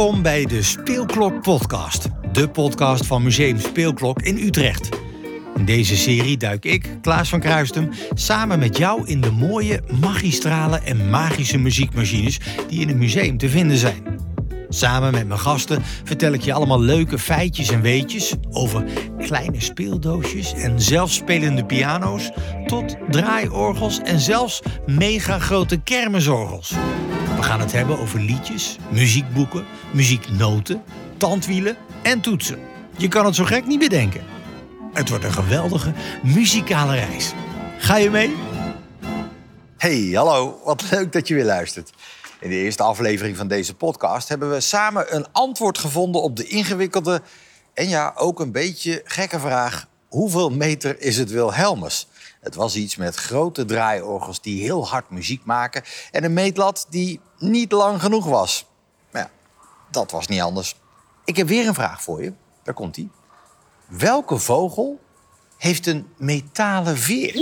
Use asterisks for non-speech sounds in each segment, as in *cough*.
Welkom bij de Speelklok Podcast, de podcast van Museum Speelklok in Utrecht. In deze serie duik ik, Klaas van Kruistum, samen met jou in de mooie, magistrale en magische muziekmachines die in het museum te vinden zijn. Samen met mijn gasten vertel ik je allemaal leuke feitjes en weetjes over kleine speeldoosjes en zelfspelende piano's tot draaiorgels en zelfs mega grote kermisorgels. We gaan het hebben over liedjes, muziekboeken, muzieknoten, tandwielen en toetsen. Je kan het zo gek niet bedenken. Het wordt een geweldige muzikale reis. Ga je mee? Hey, hallo. Wat leuk dat je weer luistert. In de eerste aflevering van deze podcast hebben we samen een antwoord gevonden op de ingewikkelde en ja, ook een beetje gekke vraag: hoeveel meter is het Wilhelmus? Het was iets met grote draaiorgels die heel hard muziek maken en een meetlat die niet lang genoeg was. Maar ja, dat was niet anders. Ik heb weer een vraag voor je. Daar komt ie. Welke vogel heeft een metalen veer?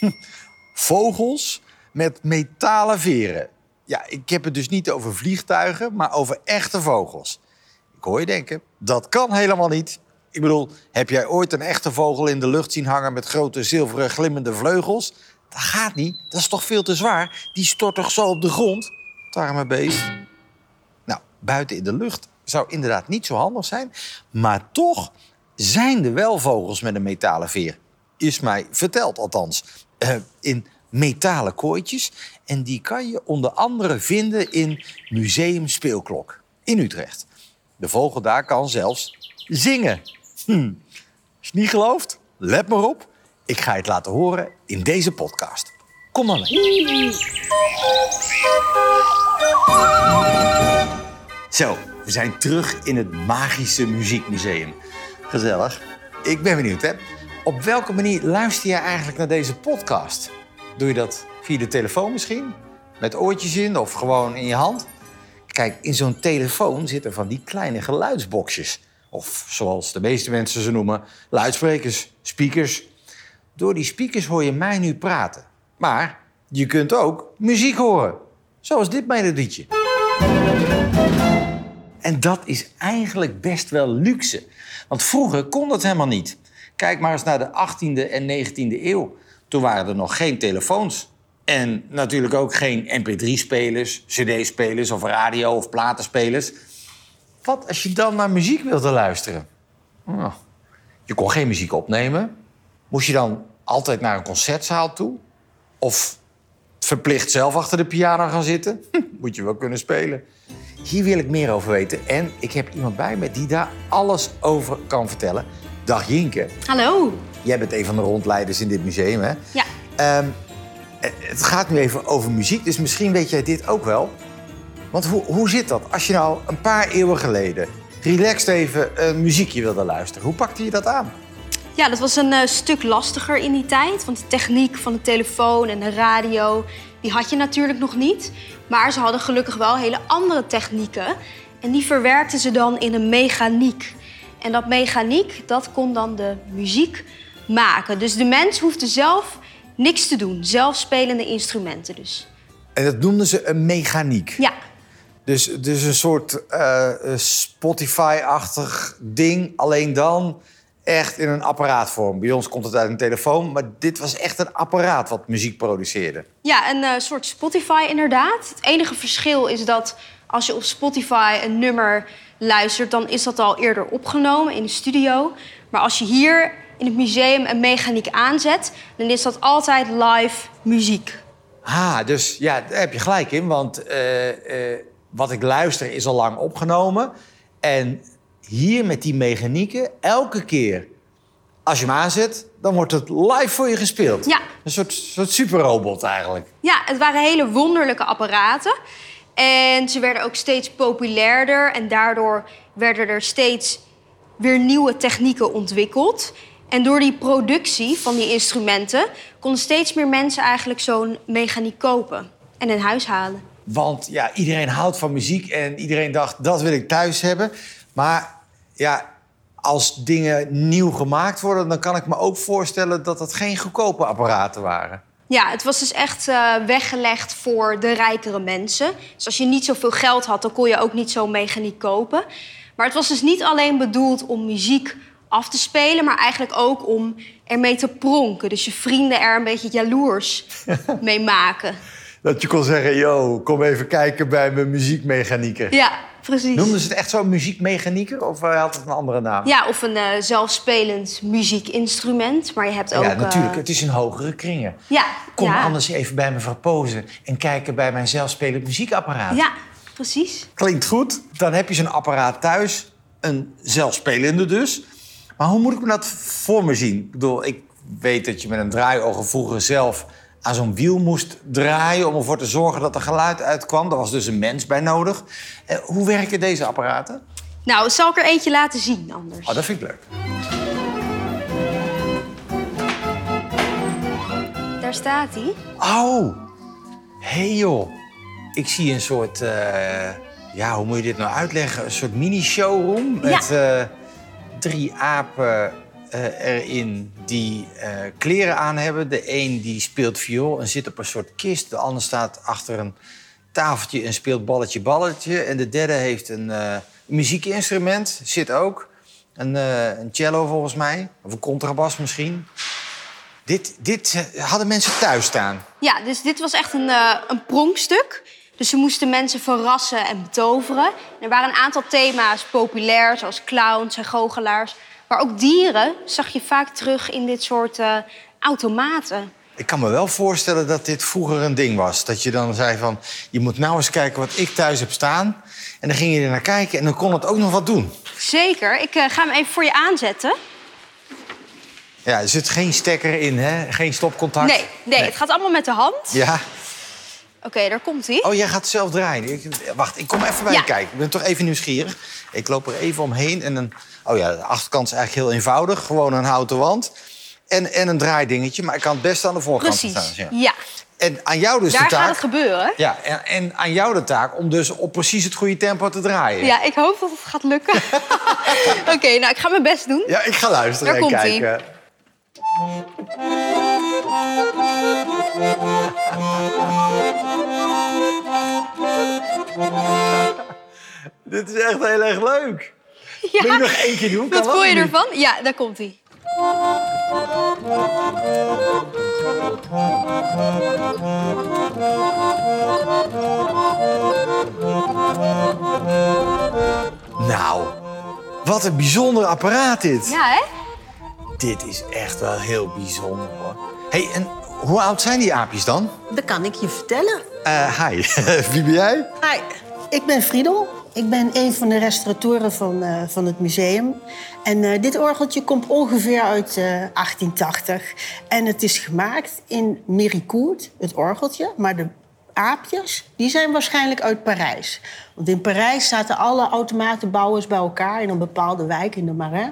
*laughs* Vogels met metalen veren. Ja, ik heb het dus niet over vliegtuigen, maar over echte vogels. Ik hoor je denken, dat kan helemaal niet. Ik bedoel, heb jij ooit een echte vogel in de lucht zien hangen met grote zilveren glimmende vleugels? Dat gaat niet, dat is toch veel te zwaar? Die stort toch zo op de grond? Het arme beest. Nou, buiten in de lucht zou inderdaad niet zo handig zijn. Maar toch zijn er wel vogels met een metalen veer. Is mij verteld althans. Uh, in metalen kooitjes. En die kan je onder andere vinden in Museum Speelklok in Utrecht. De vogel daar kan zelfs zingen. Hm. Als je niet gelooft, let maar op. Ik ga het laten horen in deze podcast. Kom maar mee. Zo, we zijn terug in het magische muziekmuseum. Gezellig. Ik ben benieuwd, hè? Op welke manier luister je eigenlijk naar deze podcast? Doe je dat via de telefoon misschien? Met oortjes in of gewoon in je hand? Kijk, in zo'n telefoon zitten van die kleine geluidsboxjes. Of zoals de meeste mensen ze noemen, luidsprekers, speakers. Door die speakers hoor je mij nu praten. Maar je kunt ook muziek horen. Zoals dit melodietje. En dat is eigenlijk best wel luxe. Want vroeger kon dat helemaal niet. Kijk maar eens naar de 18e en 19e eeuw. Toen waren er nog geen telefoons. En natuurlijk ook geen mp3-spelers, cd-spelers of radio- of platenspelers. Wat als je dan naar muziek wilde luisteren? Oh, je kon geen muziek opnemen. Moest je dan altijd naar een concertzaal toe? Of verplicht zelf achter de piano gaan zitten? *laughs* Moet je wel kunnen spelen. Hier wil ik meer over weten. En ik heb iemand bij me die daar alles over kan vertellen. Dag Jinke. Hallo. Jij bent een van de rondleiders in dit museum, hè? Ja. Um, het gaat nu even over muziek, dus misschien weet jij dit ook wel. Want hoe, hoe zit dat? Als je nou een paar eeuwen geleden relaxed even een muziekje wilde luisteren, hoe pakte je dat aan? Ja, dat was een uh, stuk lastiger in die tijd. Want de techniek van de telefoon en de radio, die had je natuurlijk nog niet. Maar ze hadden gelukkig wel hele andere technieken. En die verwerkten ze dan in een mechaniek. En dat mechaniek, dat kon dan de muziek maken. Dus de mens hoefde zelf niks te doen. Zelfspelende instrumenten dus. En dat noemden ze een mechaniek? Ja. Dus, dus een soort uh, Spotify-achtig ding, alleen dan echt in een apparaatvorm. Bij ons komt het uit een telefoon, maar dit was echt een apparaat wat muziek produceerde. Ja, een uh, soort Spotify inderdaad. Het enige verschil is dat als je op Spotify een nummer luistert, dan is dat al eerder opgenomen in de studio. Maar als je hier in het museum een mechaniek aanzet, dan is dat altijd live muziek. Ah, dus ja, daar heb je gelijk in. Want uh, uh, wat ik luister is al lang opgenomen. En hier met die mechanieken, elke keer als je hem aanzet, dan wordt het live voor je gespeeld. Ja. Een soort, soort superrobot eigenlijk. Ja, het waren hele wonderlijke apparaten. En ze werden ook steeds populairder en daardoor werden er steeds weer nieuwe technieken ontwikkeld. En door die productie van die instrumenten konden steeds meer mensen eigenlijk zo'n mechaniek kopen en in huis halen. Want ja, iedereen houdt van muziek en iedereen dacht dat wil ik thuis hebben. Maar ja, als dingen nieuw gemaakt worden, dan kan ik me ook voorstellen dat het geen goedkope apparaten waren. Ja, het was dus echt eh, weggelegd voor de rijkere mensen. Dus als je niet zoveel geld had, dan kon je ook niet zo'n mechaniek kopen. Maar het was dus niet alleen bedoeld om muziek af te spelen, maar eigenlijk ook om ermee te pronken. Dus je vrienden er een beetje jaloers *laughs* mee maken. Dat je kon zeggen, yo, kom even kijken bij mijn muziekmechanieker. Ja, precies. Noemden ze het echt zo'n muziekmechanieker of eh, had het een andere naam? Ja, of een eh, zelfspelend muziekinstrument. Maar je hebt ook... Ja, eh, natuurlijk. Het is in hogere kringen. Ja, Kom ja. anders even bij me verpozen en kijken bij mijn zelfspelend muziekapparaat. Ja, precies. Klinkt goed. Dan heb je zo'n apparaat thuis. Een zelfspelende dus. Maar hoe moet ik me dat voor me zien? Ik bedoel, ik weet dat je met een draaiorgel vroeger zelf aan zo'n wiel moest draaien... om ervoor te zorgen dat er geluid uitkwam. Daar was dus een mens bij nodig. Eh, hoe werken deze apparaten? Nou, zal ik er eentje laten zien anders? Oh, dat vind ik leuk. Daar staat hij. Oh, hey joh. Ik zie een soort, eh, ja, hoe moet je dit nou uitleggen? Een soort mini-showroom met eh, drie apen erin die eh, kleren aan hebben. De een die speelt viool en zit op een soort kist. De ander staat achter een tafeltje en speelt balletje balletje. En de derde heeft een eh, muziekinstrument, zit ook. Een, eh, een cello volgens mij, of een contrabas misschien. Dit, dit hadden mensen thuis staan. Ja, dus dit was echt een, een pronkstuk. Dus ze moesten mensen verrassen en betoveren. Er waren een aantal thema's populair, zoals clowns en goochelaars. Maar ook dieren zag je vaak terug in dit soort eh, automaten. Ik kan me wel voorstellen dat dit vroeger een ding was. Dat je dan zei van, je moet nou eens kijken wat ik thuis heb staan. En dan ging je er naar kijken en dan kon het ook nog wat doen. Zeker, ik eh, ga hem even voor je aanzetten. Ja, er zit geen stekker in, hè? Geen stopcontact. Nee, nee, het gaat allemaal met de hand. Ja. Oké, daar komt hij. Oh, jij gaat zelf draaien. Ik, wacht, ik kom even bij Ja. je kijken. Ik ben toch even nieuwsgierig. Ik loop er even omheen en dan... Oh ja, de achterkant is eigenlijk heel eenvoudig. Gewoon een houten wand. En, en een draaidingetje, maar ik kan het best aan de voorkant Precies, staan. Ja. ja. En aan jou dus Daar de taak... gaat het gebeuren. Ja, en, en aan jou de taak om dus op precies het goede tempo te draaien. Ja, ik hoop dat het gaat lukken. *laughs* Oké, nou, ik ga mijn best doen. Ja, ik ga luisteren Daar en komt-ie. kijken. *laughs* Dit is echt heel erg leuk. Ja. Wil je nog één keer doen? Kan Wat vond je niet? ervan? Ja, daar komt hij. Nou, wat een bijzonder apparaat dit. Ja, hè? Dit is echt wel heel bijzonder hoor. hey, en hoe oud zijn die aapjes dan? Dat kan ik je vertellen. Eh hi, *laughs* wie ben jij? Hi, ik ben Friedel. Ik ben een van de restauratoren van, eh, van het museum. En eh, dit orgeltje komt ongeveer uit eh, 1880. En het is gemaakt in Méricourt, het orgeltje. Maar de aapjes, die zijn waarschijnlijk uit Parijs. Want in Parijs zaten alle automatenbouwers bij elkaar... in een bepaalde wijk in de Marais.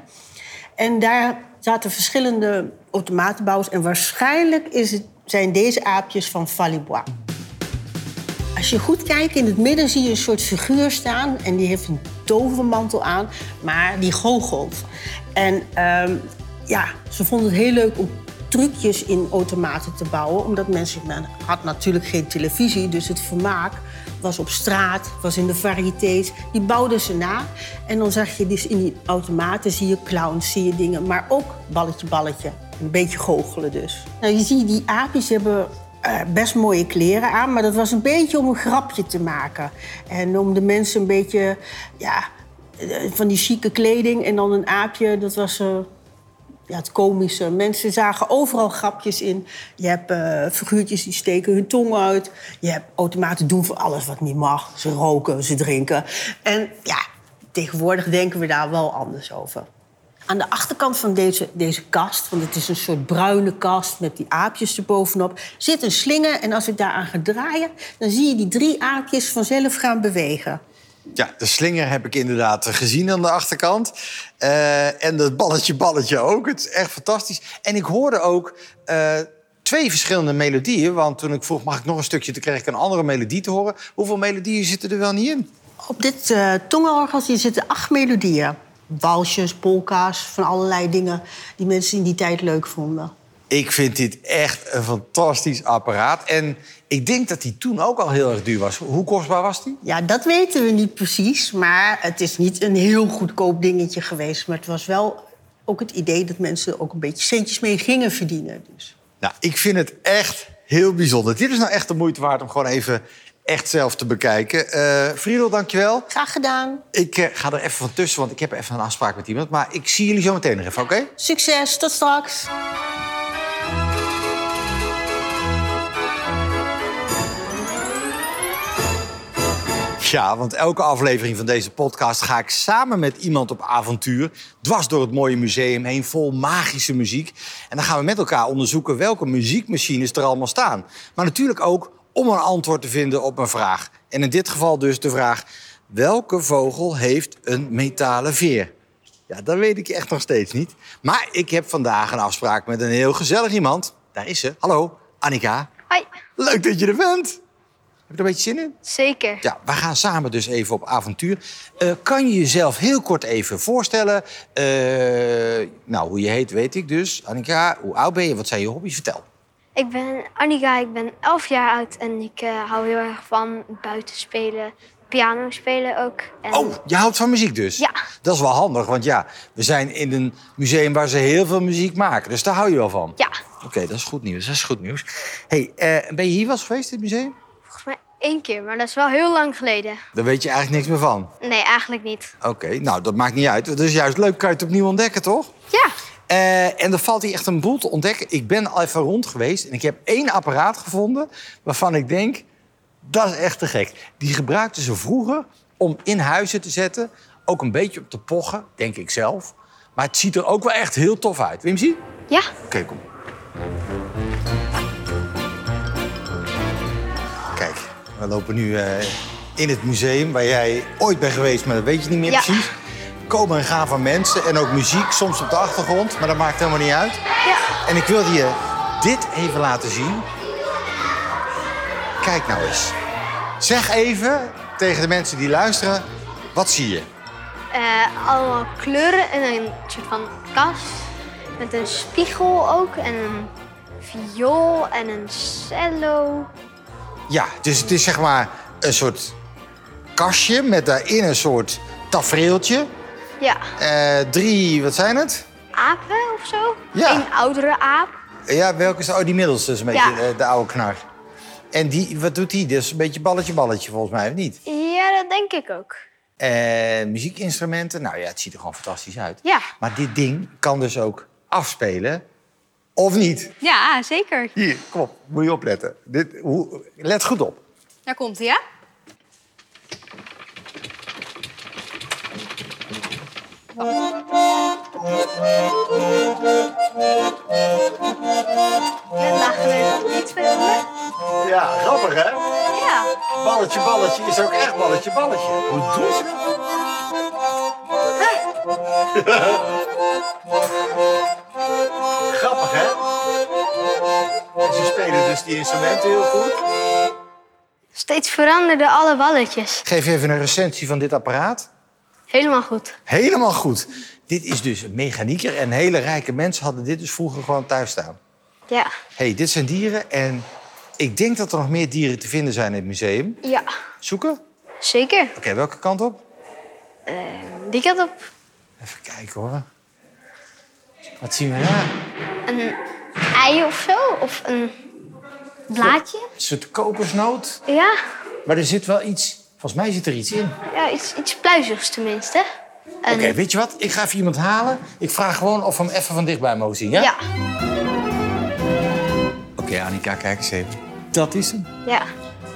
En daar zaten verschillende automatenbouwers. En waarschijnlijk is het, zijn deze aapjes van Falibois. Als je goed kijkt, in het midden zie je een soort figuur staan. En die heeft een tovermantel aan, maar die goochelt. En ehm, ja, ze vonden het heel leuk om trucjes in automaten te bouwen. Omdat mensen, men had natuurlijk geen televisie, dus het vermaak was op straat, was in de variëteits. Die bouwden ze na. En dan zag je dus in die automaten, zie je clowns, zie je dingen. Maar ook balletje, balletje. Een beetje goochelen dus. Nou, je ziet die aapjes hebben eh, best mooie kleren aan, maar dat was een beetje om een grapje te maken. En om de mensen een beetje, ja, eh, van die chique kleding en dan een aapje, dat was eh, ja, het komische. Mensen zagen overal grapjes in. Je hebt eh, figuurtjes die steken hun tong uit. Je hebt automaten doen voor alles wat niet mag. Ze roken, ze drinken. En ja, tegenwoordig denken we daar wel anders over. Aan de achterkant van deze, deze kast, want het is een soort bruine kast met die aapjes erbovenop, zit een slinger. En als ik daaraan ga draaien, dan zie je die drie aapjes vanzelf gaan bewegen. Ja, de slinger heb ik inderdaad gezien aan de achterkant. Eh, en dat balletje balletje ook. Het is echt fantastisch. En ik hoorde ook eh, twee verschillende melodieën. Want toen ik vroeg, mag ik nog een stukje... te kreeg ik een andere melodie te horen. Hoeveel melodieën zitten er wel niet in? Op dit uh, zitten acht melodieën. Walsjes, polka's, van allerlei dingen die mensen in die tijd leuk vonden. Ik vind dit echt een fantastisch apparaat. En ik denk dat die toen ook al heel erg duur was. Hoe kostbaar was die? Ja, dat weten we niet precies. Maar het is niet een heel goedkoop dingetje geweest. Maar het was wel ook het idee dat mensen ook een beetje centjes mee gingen verdienen. Dus. Nou, ik vind het echt heel bijzonder. Dit is nou echt de moeite waard om gewoon even echt zelf te bekijken. Eh Friedel, dankjewel. Graag gedaan. Ik eh, ga er even van tussen, want ik heb even een afspraak met iemand. Maar ik zie jullie zo meteen nog even, oké? Succes, tot straks. Ja, want elke aflevering van deze podcast ga ik samen met iemand op avontuur. Dwars door het mooie museum heen, vol magische muziek. En dan gaan we met elkaar onderzoeken welke muziekmachines er allemaal staan. Maar natuurlijk ook om een antwoord te vinden op een vraag. En in dit geval dus de vraag: welke vogel heeft een metalen veer? Ja, dat weet ik echt nog steeds niet. Maar ik heb vandaag een afspraak met een heel gezellig iemand. Daar is ze. Hallo, Annika. Hoi. Leuk dat je er bent. Heb je er een beetje zin in? Zeker. Ja, we gaan samen dus even op avontuur. Eh, kan je jezelf heel kort even voorstellen? Eh, nou, hoe je heet weet ik dus. Annika, hoe oud ben je? Wat zijn je hobby's? Vertel. Ik ben Annika, ik ben 11 jaar oud en ik eh, hou heel erg van buiten spelen, piano spelen ook. En Oh, je houdt van muziek dus? Ja. Dat is wel handig, want ja, we zijn in een museum waar ze heel veel muziek maken. Dus daar hou je wel van? Ja, Oké, dat is goed nieuws. Dat is goed nieuws. hey, ben je hier wel eens geweest, in het museum? Één keer, maar dat is wel heel lang geleden. Daar weet je eigenlijk niks meer van. Nee, eigenlijk niet. Oké, nou, dat maakt niet uit. Dat is juist leuk, kan je het opnieuw ontdekken, toch? Ja, Eh, en er valt hier echt een boel te ontdekken. Ik ben al even rond geweest en ik heb één apparaat gevonden... waarvan ik denk, dat is echt te gek. Die gebruikten ze vroeger om in huizen te zetten. Ook een beetje op te pochen, denk ik zelf. Maar het ziet er ook wel echt heel tof uit. Wil je hem zien? ja, Oké, kom. We lopen nu eh, in het museum waar jij ooit bent geweest, maar dat weet je niet meer Ja. precies. Komen en gaan van mensen en ook muziek, soms op de achtergrond, maar dat maakt helemaal niet uit. ja. En ik wilde je dit even laten zien. Kijk nou eens. Zeg even tegen de mensen die luisteren, wat zie je? Eh, allemaal kleuren en een soort van kast met een spiegel ook en een viool en een cello. Ja, dus het is zeg maar een soort kastje met daarin een soort tafereeltje. Ja, Eh, drie, wat zijn het? apen of zo. Ja. Een oudere aap. Ja, welke is oh, die middelste is een beetje Ja. eh, de oude knar. En die, wat doet die? Is een beetje balletje balletje volgens mij, of niet? Ja, dat denk ik ook. En muziekinstrumenten, nou ja, het ziet er gewoon fantastisch uit. Ja. Maar dit ding kan dus ook afspelen, of niet? Ja, zeker. Hier, kom op, moet je opletten. Dit, hoe, let goed op. Daar komt hij, ja? We nog niet veel. Ja, grappig hè? Ja. Balletje, balletje is ook echt balletje, balletje. Hoe doen ze dat? Grappig, *laughs* spelen dus die instrumenten heel goed. Steeds veranderden alle balletjes. Geef even een recensie van dit apparaat. Helemaal goed. Helemaal goed. Dit is dus een mechanieker en hele rijke mensen hadden dit dus vroeger gewoon thuis staan. Ja. hey, dit zijn dieren en ik denk dat er nog meer dieren te vinden zijn in het museum. Ja. Zoeken? Oké, Zeker. welke kant op? Die kant op. Even kijken hoor. Wat zien we daar? Een ei of zo. Of een blaadje. Een soort kokosnoot. Ja. Maar er zit wel iets... Volgens mij zit er iets in. Ja, iets, iets pluizigs tenminste. En, Oké, weet je wat? Ik ga even iemand halen. Ik vraag gewoon of we hem even van dichtbij mogen zien, ja? ja. Oké, Annika, kijk eens even. Dat is hem. Ja.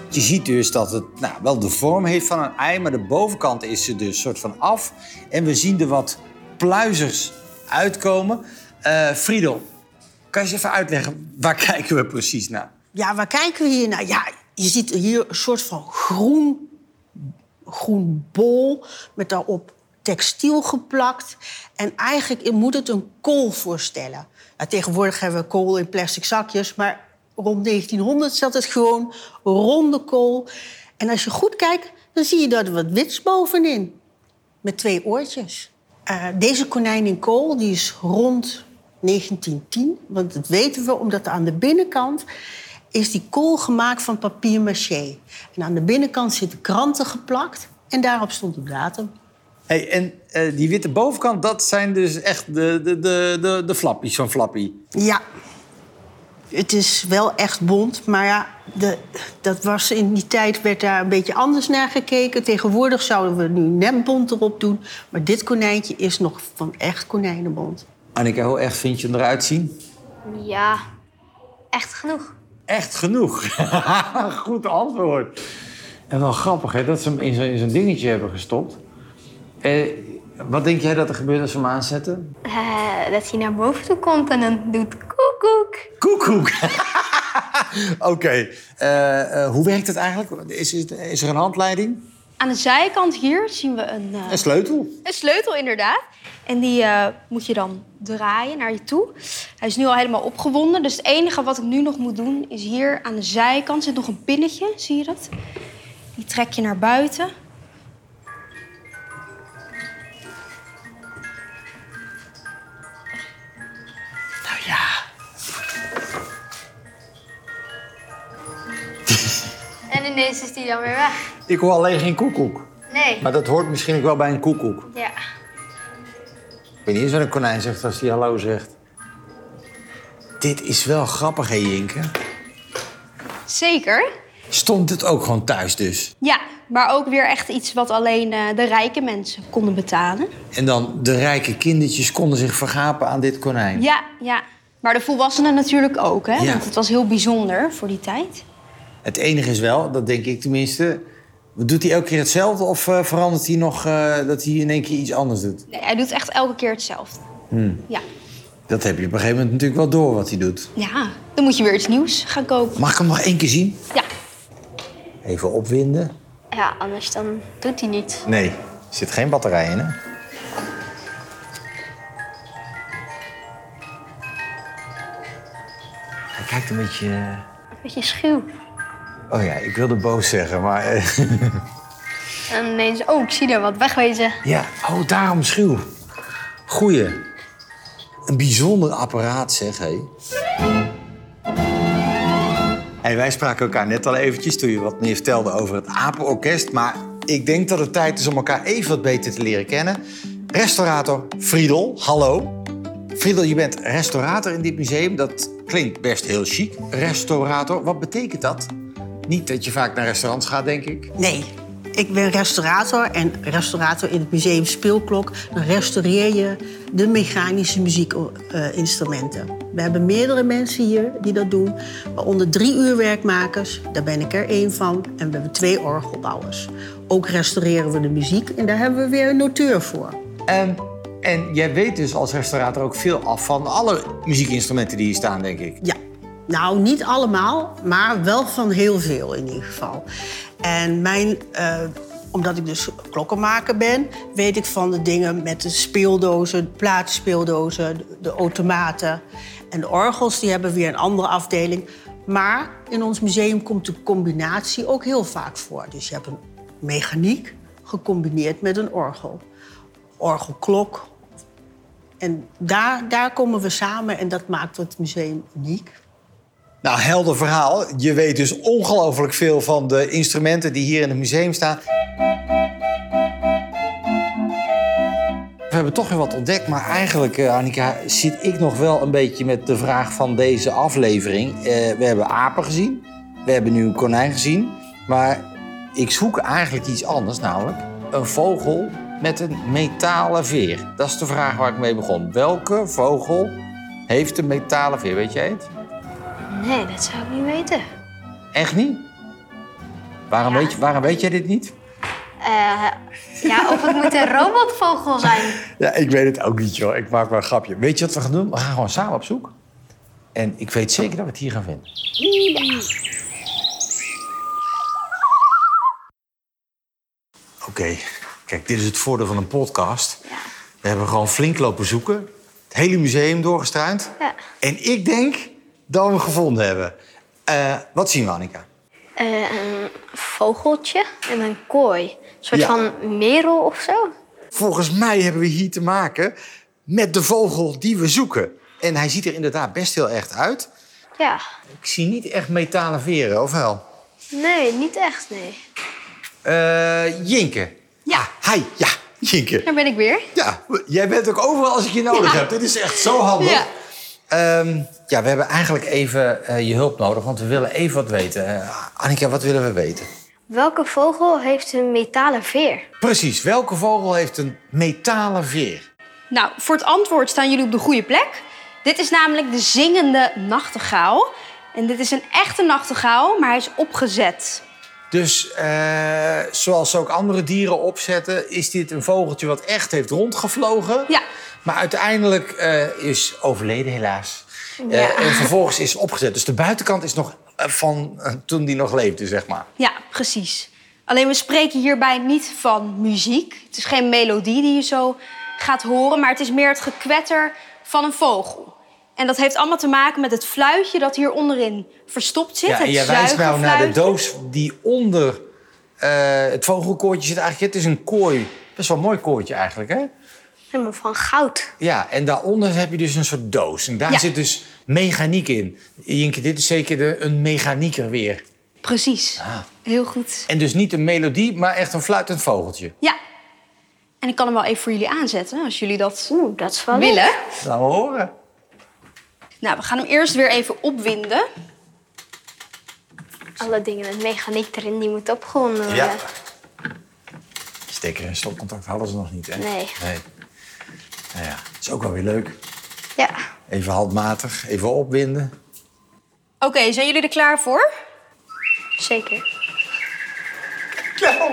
Je ziet dus dat het nou, wel de vorm heeft van een ei, maar de bovenkant is er dus soort van af. En we zien er wat pluizers uitkomen. Eh Friedel, kan je eens even uitleggen, waar *laughs* kijken we precies naar? Ja, waar kijken we hier naar? Ja, je ziet hier een soort van groen, groen bol met daarop textiel geplakt. En eigenlijk moet het een kool voorstellen. Tegenwoordig hebben we kool in plastic zakjes, maar rond 1900 zat het gewoon ronde kool. En als je goed kijkt, dan zie je dat er wat wits bovenin. Met twee oortjes. Eh, deze konijn in kool die is rond 1910. Want dat weten we omdat aan de binnenkant is die kool gemaakt van papier maché. En aan de binnenkant zitten kranten geplakt en daarop stond de datum. Hey, en eh, die witte bovenkant, dat zijn dus echt de, de, de, de, de flappies van Flappy. Ja, het is wel echt bont, maar ja, de, dat was in die tijd werd daar een beetje anders naar gekeken. Tegenwoordig zouden we nu netbont erop doen, maar dit konijntje is nog van echt konijnenbont. Annika, hoe echt vind je hem eruit zien? Ja, echt genoeg. Echt genoeg. *laughs* Goed antwoord. En wel grappig hè, dat ze hem in zo'n in zo'n dingetje hebben gestopt. Eh, wat denk jij dat er gebeurt als ze hem aanzetten? Eh, dat hij naar boven toe komt en dan doet koekoek. Koekoek. *laughs* Oké. Eh, eh, hoe werkt het eigenlijk? Is, is, is er een handleiding? Aan de zijkant hier zien we een, eh, Een sleutel? een sleutel, inderdaad. En die eh, moet je dan draaien naar je toe. Hij is nu al helemaal opgewonden. Dus het enige wat ik nu nog moet doen is hier aan de zijkant zit nog een pinnetje. Zie je dat? Die trek je naar buiten. Ineens is hij dan weer weg. Ik hoor alleen geen koekoek. Nee. Maar dat hoort misschien ook wel bij een koekoek. Ja. Ik weet niet eens wat een konijn zegt als hij hallo zegt. Dit is wel grappig, hè, Jinke? Zeker. Stond het ook gewoon thuis dus? Ja, maar ook weer echt iets wat alleen eh, de rijke mensen konden betalen. En dan de rijke kindertjes konden zich vergapen aan dit konijn. Ja, ja. Maar de volwassenen natuurlijk ook, hè? Ja. Want het was heel bijzonder voor die tijd. Het enige is wel, dat denk ik tenminste... Doet hij elke keer hetzelfde of eh, verandert hij nog eh, dat hij in één keer iets anders doet? Nee, hij doet echt elke keer hetzelfde. Ja. Dat heb je op een gegeven moment natuurlijk wel door wat hij doet. ja, dan moet je weer iets nieuws gaan kopen. Mag ik hem nog één keer zien? Ja, Even opwinden. Ja, anders dan doet hij niet. Nee, er zit geen batterij in, hè? Hij kijkt een beetje... eh, Een beetje schuw. Oh ja, ik wilde boos zeggen, maar... eh, *laughs* En ineens, oh, ik zie er wat wegwezen. ja, oh, daarom schuw. Goeie. Een bijzonder apparaat, zeg, hé. Hey, wij spraken elkaar net al eventjes toen je wat meer vertelde over het Apenorkest. Maar ik denk dat het tijd is om elkaar even wat beter te leren kennen. Restaurator Friedel, hallo. Friedel, je bent restaurator in dit museum. Dat klinkt best heel chic. Restaurator, wat betekent dat? Niet dat je vaak naar restaurants gaat, denk ik. Nee, ik ben restaurator en restaurator in het museum Speelklok. Dan restaureer je de mechanische muziekinstrumenten. We hebben meerdere mensen hier die dat doen. Waaronder drie uurwerkmakers, daar ben ik er één van. En we hebben twee orgelbouwers. Ook restaureren we de muziek en daar hebben we weer een auteur voor. En, en jij weet dus als restaurator ook veel af van alle muziekinstrumenten die hier staan, denk ik. Ja, nou niet allemaal, maar wel van heel veel in ieder geval. En mijn, eh, omdat ik dus klokkenmaker ben, weet ik van de dingen met de speeldozen, de platenspeeldozen, de, de automaten. En de orgels, die hebben weer een andere afdeling. Maar in ons museum komt de combinatie ook heel vaak voor. Dus je hebt een mechaniek gecombineerd met een orgel. Orgelklok. En daar, daar komen we samen en dat maakt het museum uniek. Nou, helder verhaal. Je weet dus ongelooflijk veel van de instrumenten die hier in het museum staan. We hebben toch weer wat ontdekt, maar eigenlijk, eh, Annika, zit ik nog wel een beetje met de vraag van deze aflevering. Eh, we hebben apen gezien, we hebben nu een konijn gezien, maar ik zoek eigenlijk iets anders, namelijk een vogel met een metalen veer. Dat is de vraag waar ik mee begon. Welke vogel heeft een metalen veer? Weet jij het? Nee, dat zou ik niet weten. Echt niet? Waarom, weet, je, waarom weet jij dit niet? Eh, ja, of het moet een robotvogel zijn. Ja, ik weet het ook niet, joh. Ik maak maar een grapje. Weet je wat we gaan doen? We gaan gewoon samen op zoek. En ik weet zeker dat we het hier gaan vinden. Oké, kijk, dit is het voordeel van een podcast. We hebben gewoon flink lopen zoeken. Het hele museum doorgestruind. Ja. En ik denk dat we hem gevonden hebben. Eh, wat zien we, Annika? Eh, een vogeltje en een kooi. Een soort Ja. van merel of zo. Volgens mij hebben we hier te maken met de vogel die we zoeken. En hij ziet er inderdaad best heel echt uit. Ja. Ik zie niet echt metalen veren, of wel? Nee, niet echt, nee. Eh Jinke. Ja. Ah, hi. Ja, Jinke. Daar ben ik weer. Ja, jij bent ook overal als ik je nodig Ja. heb. Dit is echt zo handig. Ja. Ehm, ja, we hebben eigenlijk even eh, je hulp nodig, want we willen even wat weten. Eh, Annika, wat willen we weten? Welke vogel heeft een metalen veer? Precies, welke vogel heeft een metalen veer? Nou, voor het antwoord staan jullie op de goede plek. Dit is namelijk de zingende nachtegaal. En dit is een echte nachtegaal, maar hij is opgezet. Dus eh, zoals ze ook andere dieren opzetten, is dit een vogeltje wat echt heeft rondgevlogen. Ja. Maar uiteindelijk eh, is overleden, helaas. Eh, en vervolgens is opgezet. Dus de buitenkant is nog eh, van toen die nog leefde, zeg maar. Ja, precies. Alleen we spreken hierbij niet van muziek. Het is geen melodie die je zo gaat horen, maar het is meer het gekwetter van een vogel. En dat heeft allemaal te maken met het fluitje dat hier onderin verstopt zit. Ja, en jij wijst nou naar de doos die onder het vogelkoortje zit. Eigenlijk, het is een kooi. Best wel een mooi kooitje eigenlijk, hè? Helemaal van goud. Ja, en daaronder heb je dus een soort doos. En daar Ja. zit dus mechaniek in. Jinke, dit is zeker de, een mechanieker weer. Precies. Ah. Heel goed. En dus niet een melodie, maar echt een fluitend vogeltje. Ja. En ik kan hem wel even voor jullie aanzetten, als jullie dat Oeh, dat is wel willen. leuk. Laten we horen. Nou, we gaan hem eerst weer even opwinden. Alle dingen met mechaniek erin, die moeten opgewonden worden. Ja. Stekker en stopcontact hadden ze nog niet, hè? Nee. Nee. Nou ja, is ook wel weer leuk. Ja. Even handmatig, even opwinden. Oké, zijn jullie er klaar voor? Zeker. Nou.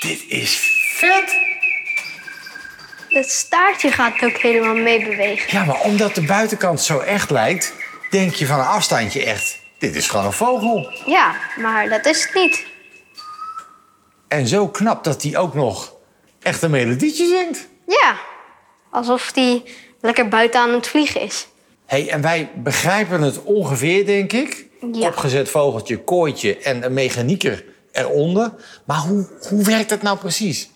Dit is vet. Het staartje gaat ook helemaal mee bewegen. Ja, maar omdat de buitenkant zo echt lijkt, denk je van een afstandje echt. Dit is gewoon een vogel. Ja, maar dat is het niet. En zo knap dat hij ook nog echt een melodietje zingt. Ja. Alsof die lekker buiten aan het vliegen is. hey, en wij begrijpen het ongeveer, denk ik. Ja. Opgezet vogeltje, kooitje en een mechanieker eronder. Maar hoe, hoe werkt dat nou precies?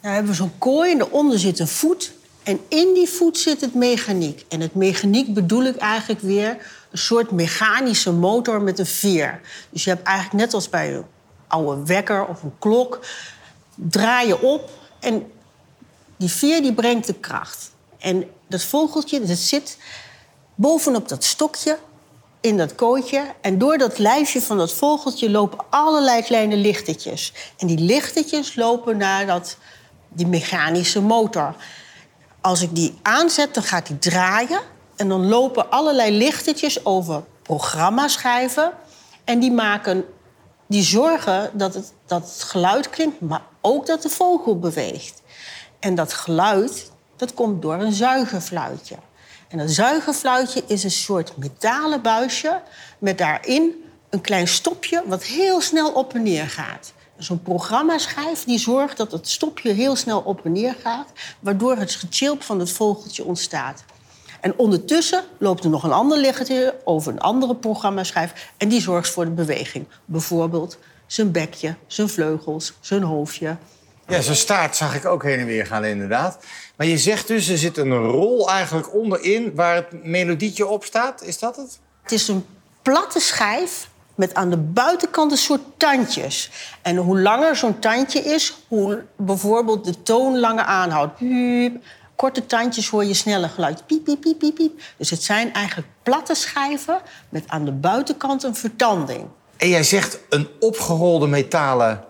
Nou hebben we zo'n kooi en daaronder zit een voet. En in die voet zit het mechaniek. En het mechaniek bedoel ik eigenlijk weer een soort mechanische motor met een veer. Dus je hebt eigenlijk net als bij een oude wekker of een klok... draai je op en die veer die brengt de kracht. En dat vogeltje dat zit bovenop dat stokje in dat kooitje. En door dat lijfje van dat vogeltje lopen allerlei kleine lichtertjes. En die lichtertjes lopen naar dat, die mechanische motor. Als ik die aanzet, dan gaat die draaien. En dan lopen allerlei lichtertjes over programmaschijven. En die maken die zorgen dat het, dat het geluid klinkt, maar ook dat de vogel beweegt. En dat geluid, dat komt door een zuigerfluitje. En dat zuigerfluitje is een soort metalen buisje met daarin een klein stopje wat heel snel op en neer gaat. Zo'n programmaschijf die zorgt dat het stopje heel snel op en neer gaat, waardoor het gechilp van het vogeltje ontstaat. En ondertussen loopt er nog een ander lichtje over een andere programmaschijf en die zorgt voor de beweging. Bijvoorbeeld zijn bekje, zijn vleugels, zijn hoofdje. Ja, zo'n staart zag ik ook heen en weer gaan, inderdaad. Maar je zegt dus, er zit een rol eigenlijk onderin waar het melodietje op staat. Is dat het? Het is een platte schijf met aan de buitenkant een soort tandjes. En hoe langer zo'n tandje is, hoe bijvoorbeeld de toon langer aanhoudt. Korte tandjes hoor je sneller geluid. Piep, piep, piep, piep, piep. Dus het zijn eigenlijk platte schijven met aan de buitenkant een vertanding. En jij zegt een opgerolde metalen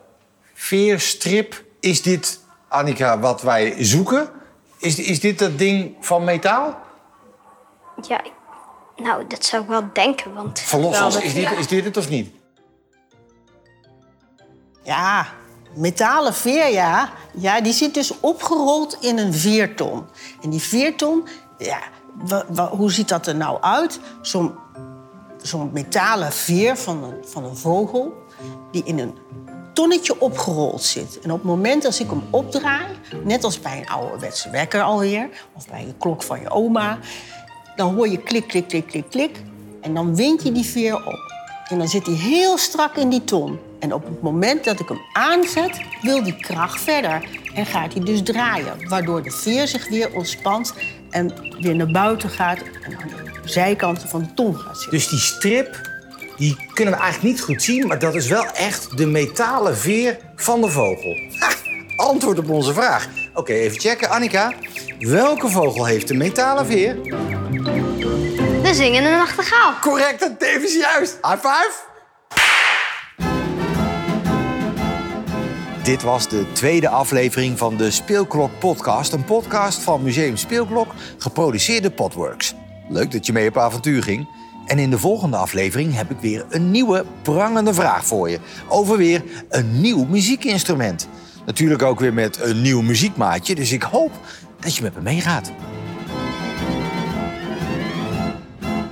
veerstrip. Is dit, Annika, wat wij zoeken? Is, is dit dat ding van metaal? Ja, nou, dat zou ik wel denken, want... Verlos is dit, is dit het of niet? Ja, metalen veer, ja. Die zit dus opgerold in een veerton. En die veerton, ja, hoe ziet dat er nou uit? Zo'n zo'n metalen veer van een, van een vogel... die in een tonnetje opgerold zit. En op het moment als ik hem opdraai... net als bij een ouderwetse wekker alweer... of bij een klok van je oma... dan hoor je klik, klik, klik, klik, klik... en dan wind je die veer op. En dan zit hij heel strak in die ton. En op het moment dat ik hem aanzet, wil die kracht verder. en gaat hij dus draaien. Waardoor de veer zich weer ontspant en weer naar buiten gaat en aan de zijkanten van de tong gaat zitten. Dus die strip, die kunnen we eigenlijk niet goed zien... maar dat is wel echt de metalen veer van de vogel. Ha, antwoord op onze vraag. Oké, even checken. Annika, welke vogel heeft een metalen veer? De zingende nachtegaal. Correct en tevens juist. High five. Dit was de tweede aflevering van de Speelklok Podcast. Een podcast van Museum Speelklok, geproduceerd door Podworks. Leuk dat je mee op avontuur ging. En in de volgende aflevering heb ik weer een nieuwe prangende vraag voor je. Over weer een nieuw muziekinstrument. Natuurlijk ook weer met een nieuw muziekmaatje. Dus ik hoop dat je met me meegaat.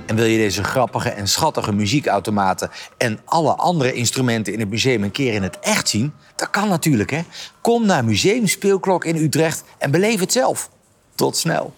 En wil je deze grappige en schattige muziekautomaten en alle andere instrumenten in het museum een keer in het echt zien? Dat kan natuurlijk, hè? Kom naar Museum Speelklok in Utrecht en beleef het zelf. Tot snel.